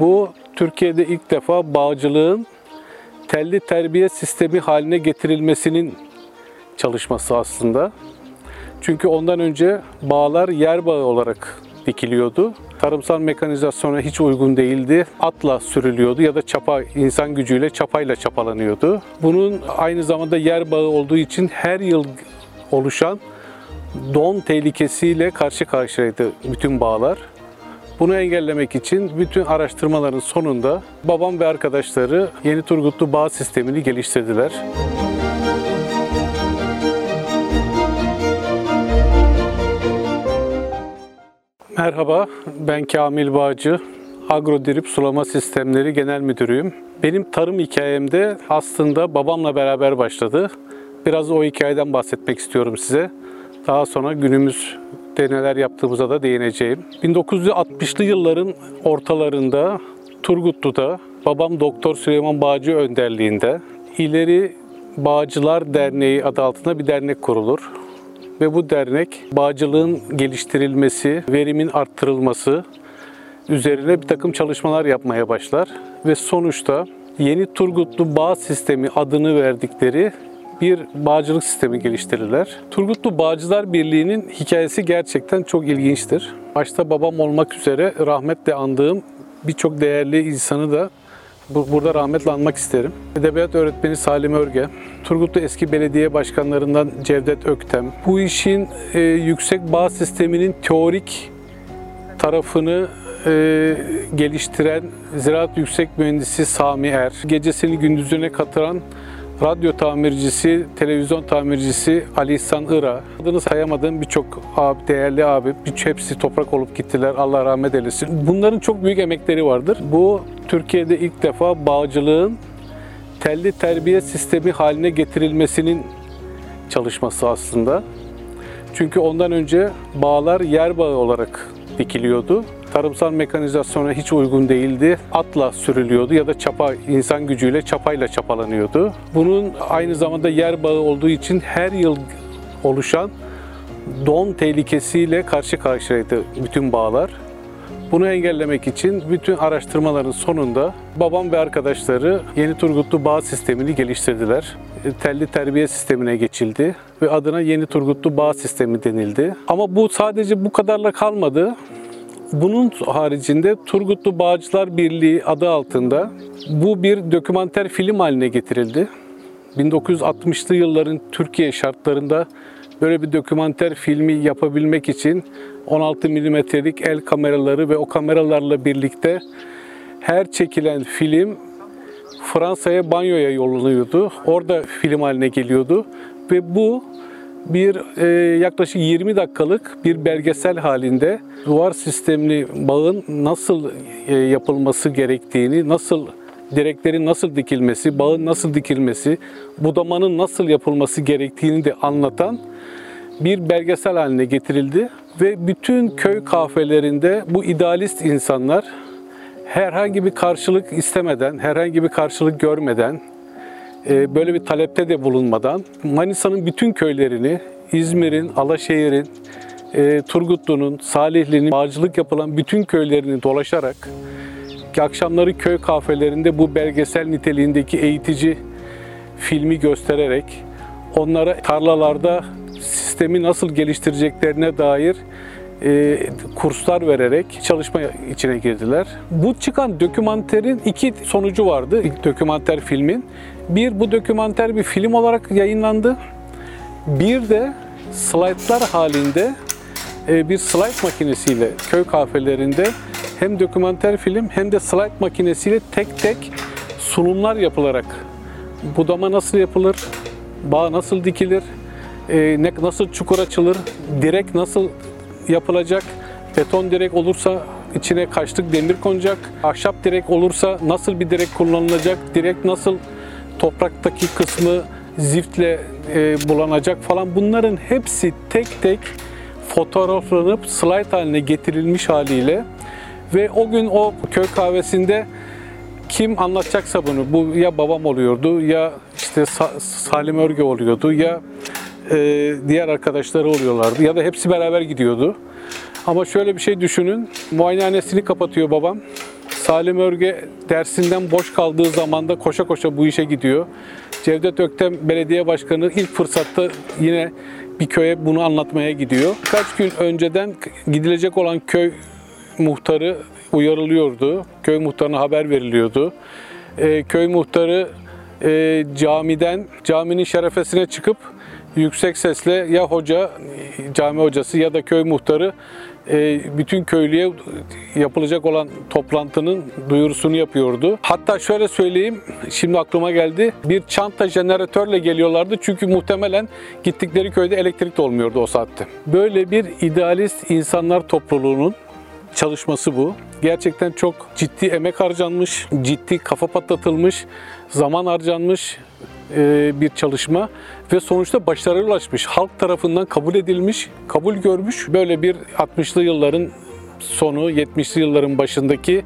Bu Türkiye'de ilk defa bağcılığın telli terbiye sistemi haline getirilmesinin çalışması aslında. Çünkü ondan önce bağlar yer bağı olarak dikiliyordu. Tarımsal mekanizasyona hiç uygun değildi. Atla sürülüyordu ya da çapa insan gücüyle çapayla çapalanıyordu. Bunun aynı zamanda yer bağı olduğu için her yıl oluşan don tehlikesiyle karşı karşıyaydı bütün bağlar. Bunu engellemek için bütün araştırmaların sonunda babam ve arkadaşları Yeni Turgutlu bağ sistemini geliştirdiler. Merhaba, ben Kamil Bağcı. Agrodrip Sulama Sistemleri Genel Müdürüyüm. Benim tarım hikayemde aslında babamla beraber başladı. Biraz o hikayeden bahsetmek istiyorum size. Daha sonra günümüzde neler yaptığımıza da değineceğim. 1960'lı yılların ortalarında Turgutlu'da babam Doktor Süleyman Bağcı önderliğinde İleri Bağcılar Derneği adı altında bir dernek kurulur ve bu dernek bağcılığın geliştirilmesi, verimin arttırılması üzerine bir takım çalışmalar yapmaya başlar ve sonuçta Yeni Turgutlu Bağ Sistemi adını verdikleri bir bağcılık sistemi geliştirirler. Turgutlu Bağcılar Birliği'nin hikayesi gerçekten çok ilginçtir. Başta babam olmak üzere rahmetle andığım birçok değerli insanı da bu- burada rahmetle anmak isterim. Edebiyat öğretmeni Salim Örge, Turgutlu eski belediye başkanlarından Cevdet Öktem. Bu işin e, yüksek bağ sisteminin teorik tarafını e, geliştiren Ziraat Yüksek Mühendisi Sami Er, gecesini gündüzüne katıran radyo tamircisi, televizyon tamircisi Ali İhsan Ira, adını sayamadığım birçok abi, değerli abi, birçok hepsi toprak olup gittiler. Allah rahmet eylesin. Bunların çok büyük emekleri vardır. Bu Türkiye'de ilk defa bağcılığın telli terbiye sistemi haline getirilmesinin çalışması aslında. Çünkü ondan önce bağlar yer bağı olarak dikiliyordu. Tarımsal mekanizasyona hiç uygun değildi. Atla sürülüyordu ya da çapa insan gücüyle çapayla çapalanıyordu. Bunun aynı zamanda yer bağı olduğu için her yıl oluşan don tehlikesiyle karşı karşıyaydı bütün bağlar. Bunu engellemek için bütün araştırmaların sonunda babam ve arkadaşları Yeni Turgutlu Bağ Sistemini geliştirdiler. E, Telli terbiye sistemine geçildi ve adına Yeni Turgutlu Bağ Sistemi denildi. Ama bu sadece bu kadarla kalmadı. Bunun haricinde Turgutlu Bağcılar Birliği adı altında bu bir dokümanter film haline getirildi. 1960'lı yılların Türkiye şartlarında böyle bir dokümanter filmi yapabilmek için 16 milimetrelik el kameraları ve o kameralarla birlikte her çekilen film Fransa'ya banyoya yollanıyordu. Orada film haline geliyordu ve bu bir e, yaklaşık 20 dakikalık bir belgesel halinde duvar sistemli bağın nasıl e, yapılması gerektiğini, nasıl direklerin nasıl dikilmesi, bağın nasıl dikilmesi, budamanın nasıl yapılması gerektiğini de anlatan bir belgesel haline getirildi ve bütün köy kahvelerinde bu idealist insanlar herhangi bir karşılık istemeden, herhangi bir karşılık görmeden, böyle bir talepte de bulunmadan Manisa'nın bütün köylerini, İzmir'in, Alaşehir'in, e, Turgutlu'nun, Salihli'nin bağcılık yapılan bütün köylerini dolaşarak akşamları köy kahvelerinde bu belgesel niteliğindeki eğitici filmi göstererek onlara tarlalarda sistemi nasıl geliştireceklerine dair e, kurslar vererek çalışma içine girdiler. Bu çıkan dokümanterin iki sonucu vardı ilk dokümanter filmin. Bir bu dokümanter bir film olarak yayınlandı. Bir de slaytlar halinde e, bir slayt makinesiyle köy kahvelerinde hem dokümanter film hem de slayt makinesiyle tek tek sunumlar yapılarak budama nasıl yapılır, bağ nasıl dikilir, e, nasıl çukur açılır, direk nasıl yapılacak, beton direk olursa içine kaçlık demir konacak, ahşap direk olursa nasıl bir direk kullanılacak, direk nasıl topraktaki kısmı ziftle e, bulanacak falan bunların hepsi tek tek fotoğraflanıp slide haline getirilmiş haliyle. Ve o gün o köy kahvesinde kim anlatacaksa bunu, bu ya babam oluyordu ya işte Sa- Salim Örge oluyordu ya e, diğer arkadaşları oluyorlardı ya da hepsi beraber gidiyordu. Ama şöyle bir şey düşünün, muayenehanesini kapatıyor babam, Salim Örge dersinden boş kaldığı zaman da koşa koşa bu işe gidiyor. Cevdet Öktem Belediye Başkanı ilk fırsatta yine bir köye bunu anlatmaya gidiyor. Kaç gün önceden gidilecek olan köy muhtarı uyarılıyordu. Köy muhtarına haber veriliyordu. Ee, köy muhtarı e, camiden, caminin şerefesine çıkıp yüksek sesle ya hoca, cami hocası ya da köy muhtarı e, bütün köylüye yapılacak olan toplantının duyurusunu yapıyordu. Hatta şöyle söyleyeyim, şimdi aklıma geldi. Bir çanta jeneratörle geliyorlardı çünkü muhtemelen gittikleri köyde elektrik de olmuyordu o saatte. Böyle bir idealist insanlar topluluğunun çalışması bu. Gerçekten çok ciddi emek harcanmış, ciddi kafa patlatılmış, zaman harcanmış bir çalışma ve sonuçta başarıya ulaşmış. Halk tarafından kabul edilmiş, kabul görmüş. Böyle bir 60'lı yılların sonu, 70'li yılların başındaki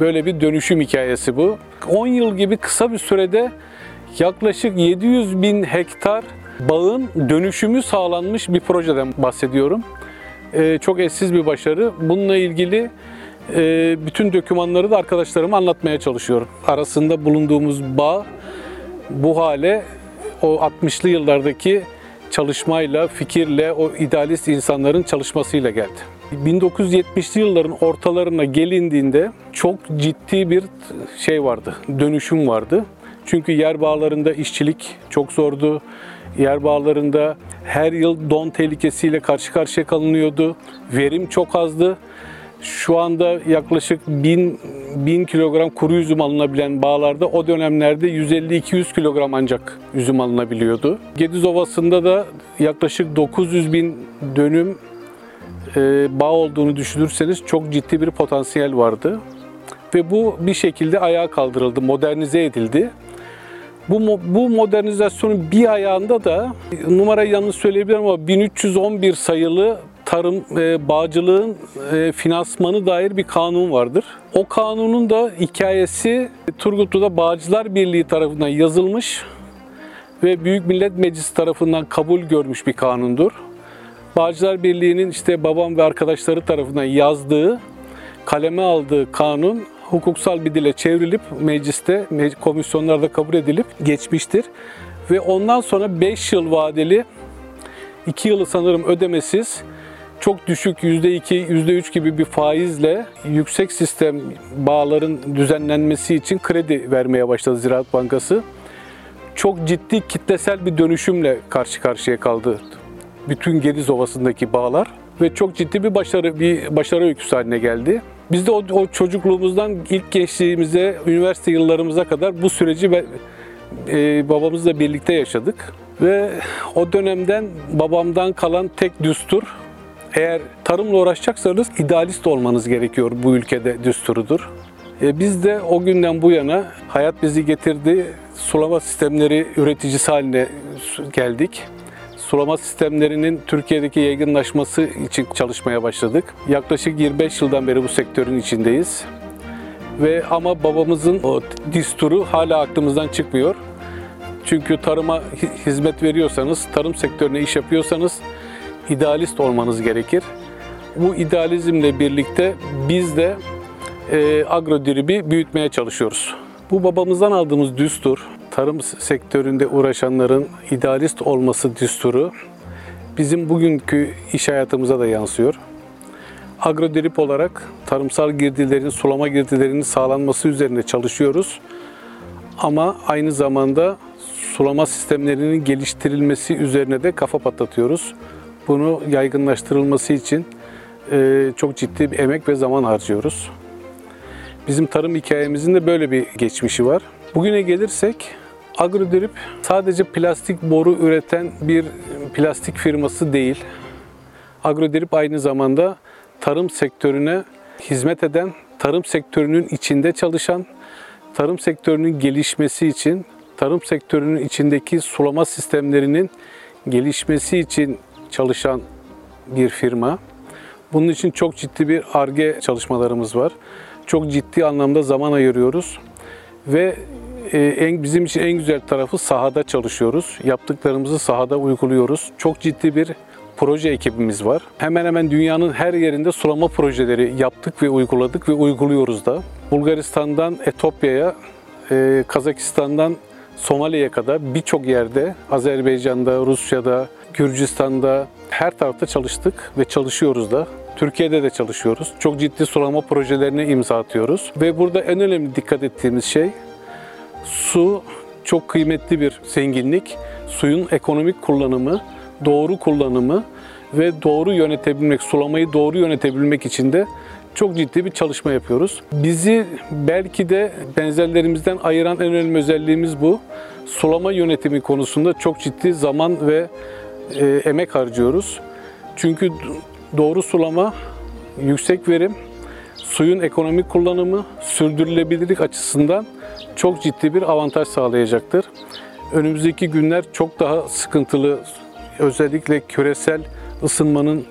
böyle bir dönüşüm hikayesi bu. 10 yıl gibi kısa bir sürede yaklaşık 700 bin hektar bağın dönüşümü sağlanmış bir projeden bahsediyorum. Ee, çok eşsiz bir başarı. Bununla ilgili e, bütün dokümanları da arkadaşlarıma anlatmaya çalışıyorum. Arasında bulunduğumuz bağ bu hale o 60'lı yıllardaki çalışmayla, fikirle, o idealist insanların çalışmasıyla geldi. 1970'li yılların ortalarına gelindiğinde çok ciddi bir şey vardı, dönüşüm vardı. Çünkü yer bağlarında işçilik çok zordu. Yer bağlarında her yıl don tehlikesiyle karşı karşıya kalınıyordu. Verim çok azdı. Şu anda yaklaşık 1000, 1000 kilogram kuru üzüm alınabilen bağlarda o dönemlerde 150-200 kilogram ancak üzüm alınabiliyordu. Gediz Ovası'nda da yaklaşık 900 bin dönüm e, bağ olduğunu düşünürseniz çok ciddi bir potansiyel vardı. Ve bu bir şekilde ayağa kaldırıldı, modernize edildi. Bu, bu modernizasyonun bir ayağında da numarayı yanlış söyleyebilirim ama 1311 sayılı tarım e, bağcılığın e, finansmanı dair bir kanun vardır. O kanunun da hikayesi Turgutlu'da Bağcılar Birliği tarafından yazılmış ve Büyük Millet Meclisi tarafından kabul görmüş bir kanundur. Bağcılar Birliği'nin işte babam ve arkadaşları tarafından yazdığı, kaleme aldığı kanun hukuksal bir dile çevrilip mecliste, me- komisyonlarda kabul edilip geçmiştir. Ve ondan sonra 5 yıl vadeli, 2 yılı sanırım ödemesiz, çok düşük %2, %3 gibi bir faizle yüksek sistem bağların düzenlenmesi için kredi vermeye başladı Ziraat Bankası. Çok ciddi kitlesel bir dönüşümle karşı karşıya kaldı bütün Gediz Ovası'ndaki bağlar ve çok ciddi bir başarı bir başarı öyküsü haline geldi. Biz de o, o çocukluğumuzdan ilk gençliğimize, üniversite yıllarımıza kadar bu süreci ve e, babamızla birlikte yaşadık. Ve o dönemden babamdan kalan tek düstur eğer tarımla uğraşacaksanız idealist olmanız gerekiyor bu ülkede düsturudur. E, biz de o günden bu yana hayat bizi getirdi. Sulama sistemleri üreticisi haline geldik sulama sistemlerinin Türkiye'deki yaygınlaşması için çalışmaya başladık. Yaklaşık 25 yıldan beri bu sektörün içindeyiz. Ve ama babamızın o disturu hala aklımızdan çıkmıyor. Çünkü tarıma hi- hizmet veriyorsanız, tarım sektörüne iş yapıyorsanız idealist olmanız gerekir. Bu idealizmle birlikte biz de e, agrodiribi büyütmeye çalışıyoruz. Bu babamızdan aldığımız düstur, tarım sektöründe uğraşanların idealist olması düsturu bizim bugünkü iş hayatımıza da yansıyor. Agrodrip olarak tarımsal girdilerin, sulama girdilerinin sağlanması üzerine çalışıyoruz. Ama aynı zamanda sulama sistemlerinin geliştirilmesi üzerine de kafa patlatıyoruz. Bunu yaygınlaştırılması için e, çok ciddi bir emek ve zaman harcıyoruz. Bizim tarım hikayemizin de böyle bir geçmişi var. Bugüne gelirsek Agrodrip sadece plastik boru üreten bir plastik firması değil. Agrodrip aynı zamanda tarım sektörüne hizmet eden, tarım sektörünün içinde çalışan, tarım sektörünün gelişmesi için, tarım sektörünün içindeki sulama sistemlerinin gelişmesi için çalışan bir firma. Bunun için çok ciddi bir ARGE çalışmalarımız var. Çok ciddi anlamda zaman ayırıyoruz ve e, en bizim için en güzel tarafı sahada çalışıyoruz. Yaptıklarımızı sahada uyguluyoruz. Çok ciddi bir proje ekibimiz var. Hemen hemen dünyanın her yerinde sulama projeleri yaptık ve uyguladık ve uyguluyoruz da. Bulgaristan'dan Etopya'ya, e, Kazakistan'dan Somali'ye kadar birçok yerde, Azerbaycan'da, Rusya'da, Gürcistan'da her tarafta çalıştık ve çalışıyoruz da. Türkiye'de de çalışıyoruz. Çok ciddi sulama projelerine imza atıyoruz. Ve burada en önemli dikkat ettiğimiz şey su çok kıymetli bir zenginlik. Suyun ekonomik kullanımı, doğru kullanımı ve doğru yönetebilmek, sulamayı doğru yönetebilmek için de çok ciddi bir çalışma yapıyoruz. Bizi belki de benzerlerimizden ayıran en önemli özelliğimiz bu. Sulama yönetimi konusunda çok ciddi zaman ve e, emek harcıyoruz. Çünkü doğru sulama, yüksek verim, suyun ekonomik kullanımı, sürdürülebilirlik açısından çok ciddi bir avantaj sağlayacaktır. Önümüzdeki günler çok daha sıkıntılı. Özellikle küresel ısınmanın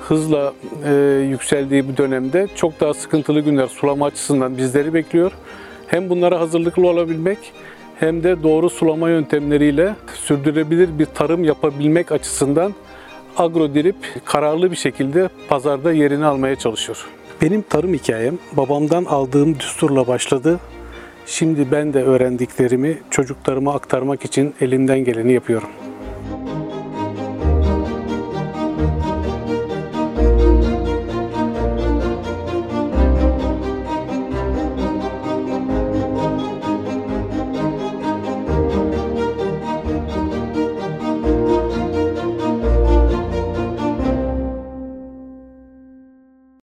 hızla e, yükseldiği bu dönemde çok daha sıkıntılı günler sulama açısından bizleri bekliyor. Hem bunlara hazırlıklı olabilmek hem de doğru sulama yöntemleriyle sürdürülebilir bir tarım yapabilmek açısından Agrodirip kararlı bir şekilde pazarda yerini almaya çalışıyor. Benim tarım hikayem babamdan aldığım düsturla başladı. Şimdi ben de öğrendiklerimi çocuklarıma aktarmak için elimden geleni yapıyorum.